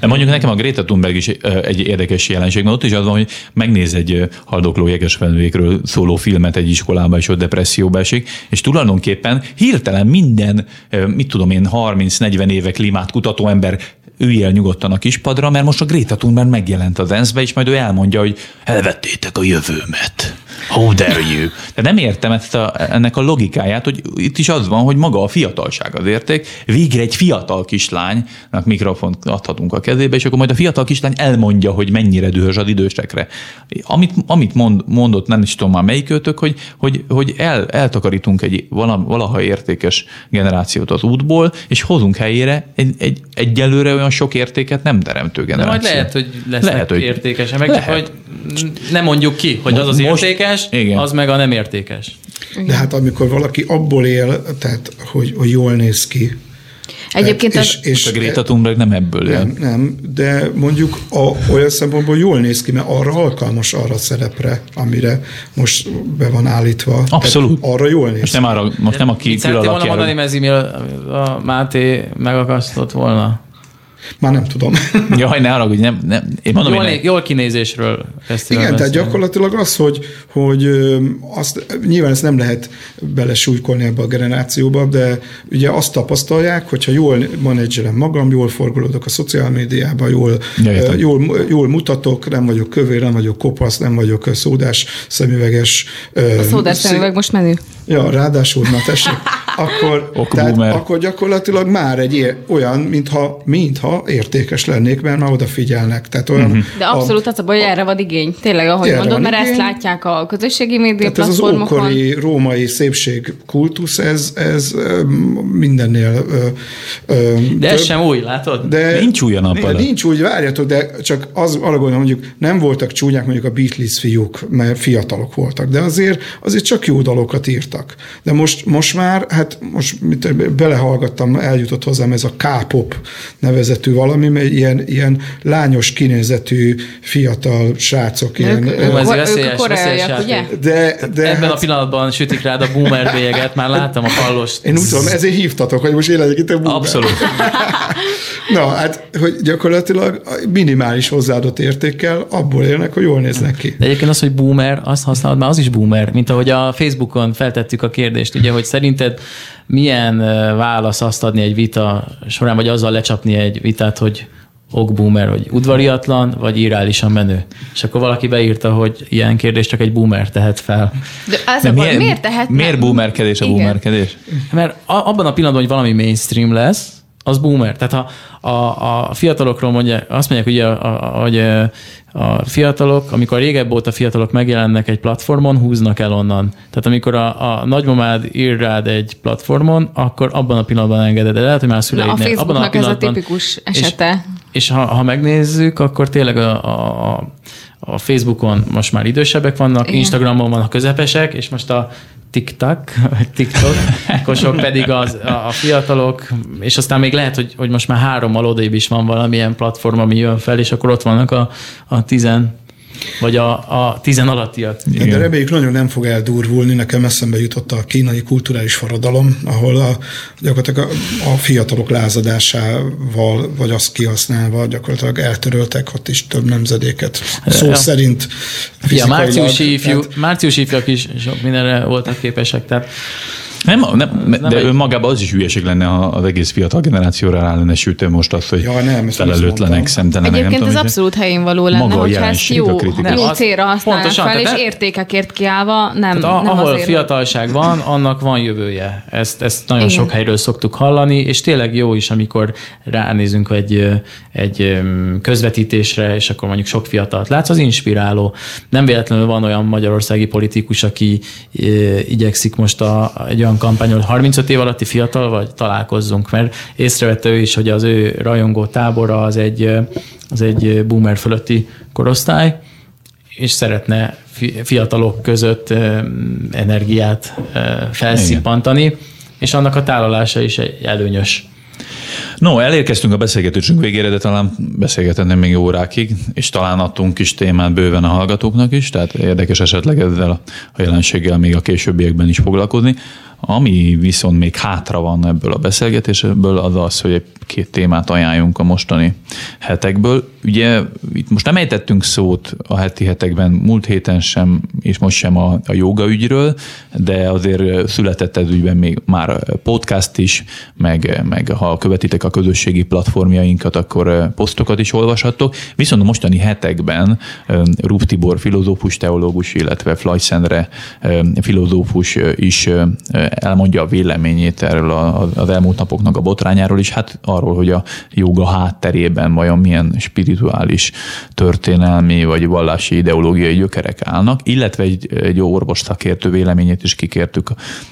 Speaker 2: De mondjuk nekem a Greta Thunberg is egy érdekes jelenség, mert ott is az van, hogy megnéz egy haldokló jegesfenvékről szóló filmet egy iskolába, és ott depresszióba esik, és tulajdonképpen hirtelen minden, mit tudom én, 30-40 éve klímát kutató ember ülj el nyugodtan a kispadra, mert most a Greta Thunberg megjelent az ENSZ-be, és majd ő elmondja, hogy elvettétek a jövőmet. How dare you? De nem értem ezt a, ennek a logikáját, hogy itt is az van, hogy maga a fiatalság az érték. Végre egy fiatal kislánynak mikrofont adhatunk a kezébe, és akkor majd a fiatal kislány elmondja, hogy mennyire dühös az idősekre. Amit, amit mond, mondott, nem is tudom már melyik őtök, hogy, hogy, hogy el, eltakarítunk egy valaha értékes generációt az útból, és hozunk helyére egy, egy egyelőre olyan sok értéket nem teremtő generációt.
Speaker 3: De majd lehet, hogy lesznek lehet, hogy értékesek, meg lehet. hogy nem mondjuk ki, hogy az az most, értékes, igen. az meg a nem értékes.
Speaker 5: De hát amikor valaki abból él, tehát hogy, hogy jól néz ki,
Speaker 4: Egyébként
Speaker 2: és, az... és, a Greta Thunberg nem ebből
Speaker 5: él. Nem, nem, de mondjuk a, olyan szempontból jól néz ki, mert arra alkalmas arra a szerepre, amire most be van állítva.
Speaker 2: Abszolút.
Speaker 5: Tehát arra jól néz
Speaker 2: most nem, arra, most nem aki
Speaker 3: külön volna mondani, a, a Máté megakasztott volna?
Speaker 5: Már nem tudom.
Speaker 2: Jaj, ne arra, hogy nem, nem.
Speaker 3: Én mondom, jól, én jól kinézésről
Speaker 5: Igen, beszélni. tehát gyakorlatilag az, hogy, hogy azt, nyilván ezt nem lehet belesújkolni ebbe a generációba, de ugye azt tapasztalják, hogyha jól menedzselem magam, jól forgolódok a szociál médiában, jól, jól, jól mutatok, nem vagyok kövér, nem vagyok kopasz, nem vagyok szódás, szemüveges.
Speaker 4: A szódás szemüveg most menő.
Speaker 5: Ja, ráadásul, na tessék. Akkor, tehát, akkor gyakorlatilag már egy olyan, mintha, mintha értékes lennék, mert már odafigyelnek. Tehát olyan, uh-huh.
Speaker 4: De abszolút a, az a baj, erre van igény. Tényleg, ahogy mondod, mert igény. ezt látják a közösségi média Tehát ez az
Speaker 5: ókori római szépség kultusz, ez, ez mindennél ö,
Speaker 3: De több. ez sem új, látod?
Speaker 2: De, nincs új a nap
Speaker 5: Nincs új, várjatok, de csak az arra gondolom, mondjuk nem voltak csúnyák mondjuk a Beatles fiúk, mert fiatalok voltak, de azért, azért csak jó dalokat írtak. De most, most már, hát most belehallgattam, eljutott hozzám ez a K-pop nevezetű valami, mert ilyen, ilyen lányos kinézetű fiatal srácok. Ilyen,
Speaker 3: ők, ilyen, ők, veszélyes, ők veszélyes ugye? De, de Ebben hát, a pillanatban sütik rád a boomer bélyeget, már láttam a pallost.
Speaker 5: Én úgy tudom, ezért hívtatok, hogy most én legyek itt a boomer.
Speaker 2: Abszolút.
Speaker 5: Na, hát, hogy gyakorlatilag minimális hozzáadott értékkel abból élnek, hogy jól néznek ki.
Speaker 3: De egyébként az, hogy boomer, azt használod, már az is boomer, mint ahogy a Facebookon feltettük a kérdést, ugye, hogy szerinted milyen válasz azt adni egy vita során, vagy azzal lecsapni egy vitát, hogy okboomer, hogy udvariatlan, vagy irálisan menő. És akkor valaki beírta, hogy ilyen kérdés csak egy boomer tehet fel.
Speaker 4: De, az De a miért, miért tehet?
Speaker 2: Miért boomerkedés a Igen. boomerkedés?
Speaker 3: Mert abban a pillanatban, hogy valami mainstream lesz, az boomer. Tehát ha a, a fiatalokról mondják, azt mondják, ugye, a, a, hogy a fiatalok, amikor régebb óta fiatalok megjelennek egy platformon, húznak el onnan. Tehát amikor a, a nagymamád ír rád egy platformon, akkor abban a pillanatban engeded. De lehet, hogy már szüleidnél.
Speaker 4: A abban a ez a tipikus esete.
Speaker 3: És, és ha, ha megnézzük, akkor tényleg a, a, a Facebookon most már idősebbek vannak, Igen. Instagramon vannak közepesek, és most a TikTok, TikTok, kosok pedig az, a fiatalok, és aztán még lehet, hogy, hogy most már három odébb is van valamilyen platform, ami jön fel, és akkor ott vannak a, a tizen vagy a, a tizen alattiak.
Speaker 5: Igen. De reméljük nagyon nem fog eldurvulni. Nekem eszembe jutott a kínai kulturális forradalom, ahol a, gyakorlatilag a, a fiatalok lázadásával, vagy azt kihasználva gyakorlatilag eltöröltek ott is több nemzedéket. Szó ja. szerint
Speaker 3: Ja, márciusi, ifjú, tehát... márciusi ifjak is sok mindenre voltak képesek. Tehát
Speaker 2: nem, nem, nem de egy... önmagában az is hülyeség lenne, ha az egész fiatal generációra rá lenne sütő most az, hogy ja, nem, felelőtlenek, szemtelenek.
Speaker 4: Egyébként nem ez tudom, abszolút helyén való lenne, maga hogyha ezt jó, jó célra használnak fel, és értékekért kiállva nem,
Speaker 3: tehát
Speaker 4: nem
Speaker 3: Ahol azért. fiatalság van, annak van jövője. Ezt, ezt nagyon Igen. sok helyről szoktuk hallani, és tényleg jó is, amikor ránézünk egy, egy közvetítésre, és akkor mondjuk sok fiatalt látsz, az inspiráló. Nem véletlenül van olyan magyarországi politikus, aki igyekszik most a, egy olyan kampány, hogy 35 év alatti fiatal vagy, találkozzunk, mert észrevette ő is, hogy az ő rajongó tábora az egy, az egy boomer fölötti korosztály, és szeretne fiatalok között energiát felszippantani, és annak a tálalása is előnyös.
Speaker 2: No, elérkeztünk a beszélgetésünk végére, de talán beszélgethetnénk még órákig, és talán adtunk is témát bőven a hallgatóknak is, tehát érdekes esetleg ezzel a jelenséggel még a későbbiekben is foglalkozni. Ami viszont még hátra van ebből a beszélgetésből, az az, hogy két témát ajánljunk a mostani hetekből. Ugye itt most nem ejtettünk szót a heti hetekben, múlt héten sem, és most sem a, a joga ügyről, de azért született ez ügyben még már podcast is, meg, meg ha követitek a közösségi platformjainkat, akkor posztokat is olvashattok. Viszont a mostani hetekben Rúf Tibor filozófus, teológus, illetve Flajszendre filozófus is elmondja a véleményét erről az elmúlt napoknak a botrányáról is, hát arról, hogy a joga hátterében vajon milyen spirituális, történelmi vagy vallási ideológiai gyökerek állnak, illetve egy, egy orvos szakértő véleményét is kikértük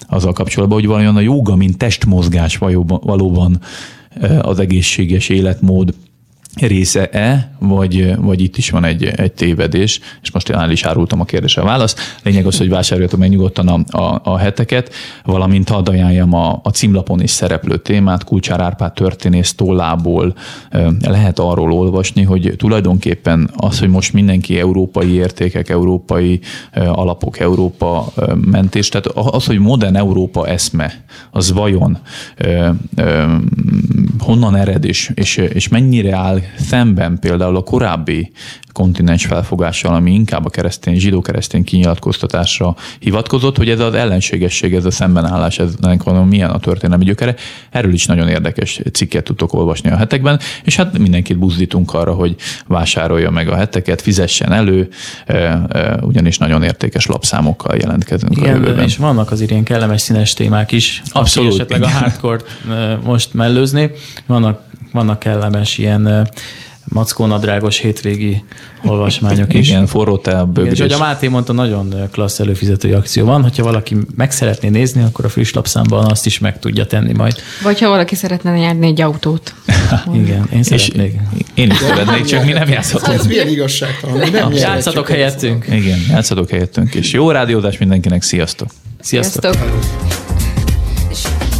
Speaker 2: azzal kapcsolatban, hogy vajon a joga, mint testmozgás valóban az egészséges életmód része-e, vagy, vagy itt is van egy, egy tévedés, és most el is árultam a kérdésre a választ. Lényeg az, hogy vásároljatok meg nyugodtan a, a, a heteket, valamint hadd ajánljam a, a címlapon is szereplő témát, Kulcsár Árpád történész tollából lehet arról olvasni, hogy tulajdonképpen az, hogy most mindenki európai értékek, európai alapok, Európa mentés, tehát az, hogy modern Európa eszme, az vajon honnan ered, és, és, és mennyire áll szemben például a korábbi kontinens felfogással, ami inkább a keresztény, zsidó-keresztény kinyilatkoztatásra hivatkozott, hogy ez az ellenségesség, ez a szembenállás, ez van milyen a történelmi gyökere. Erről is nagyon érdekes cikket tudtok olvasni a hetekben, és hát mindenkit buzdítunk arra, hogy vásárolja meg a heteket, fizessen elő, ugyanis nagyon értékes lapszámokkal jelentkezünk
Speaker 3: Igen, a jövőben. és vannak az ilyen kellemes színes témák is, Abszolút. aki esetleg a hardcore most mellőzni, vannak, vannak kellemes ilyen mackónadrágos hétvégi olvasmányok is.
Speaker 2: Igen, forró bőgés. És
Speaker 3: hogy a Máté mondta, nagyon klassz előfizetői akció van. Hogyha valaki meg szeretné nézni, akkor a friss lapszámban azt is meg tudja tenni majd.
Speaker 4: Vagy ha valaki szeretne nyerni egy autót.
Speaker 3: Igen, én szeretnék.
Speaker 2: Én is szeretnék, csak mi nem játszhatunk.
Speaker 5: Ez milyen igazságtalan. Nem
Speaker 3: játszatok helyettünk.
Speaker 2: Igen, játszatok helyettünk. És jó rádiózás mindenkinek. Sziasztok!
Speaker 3: Sziasztok! Sziasztok.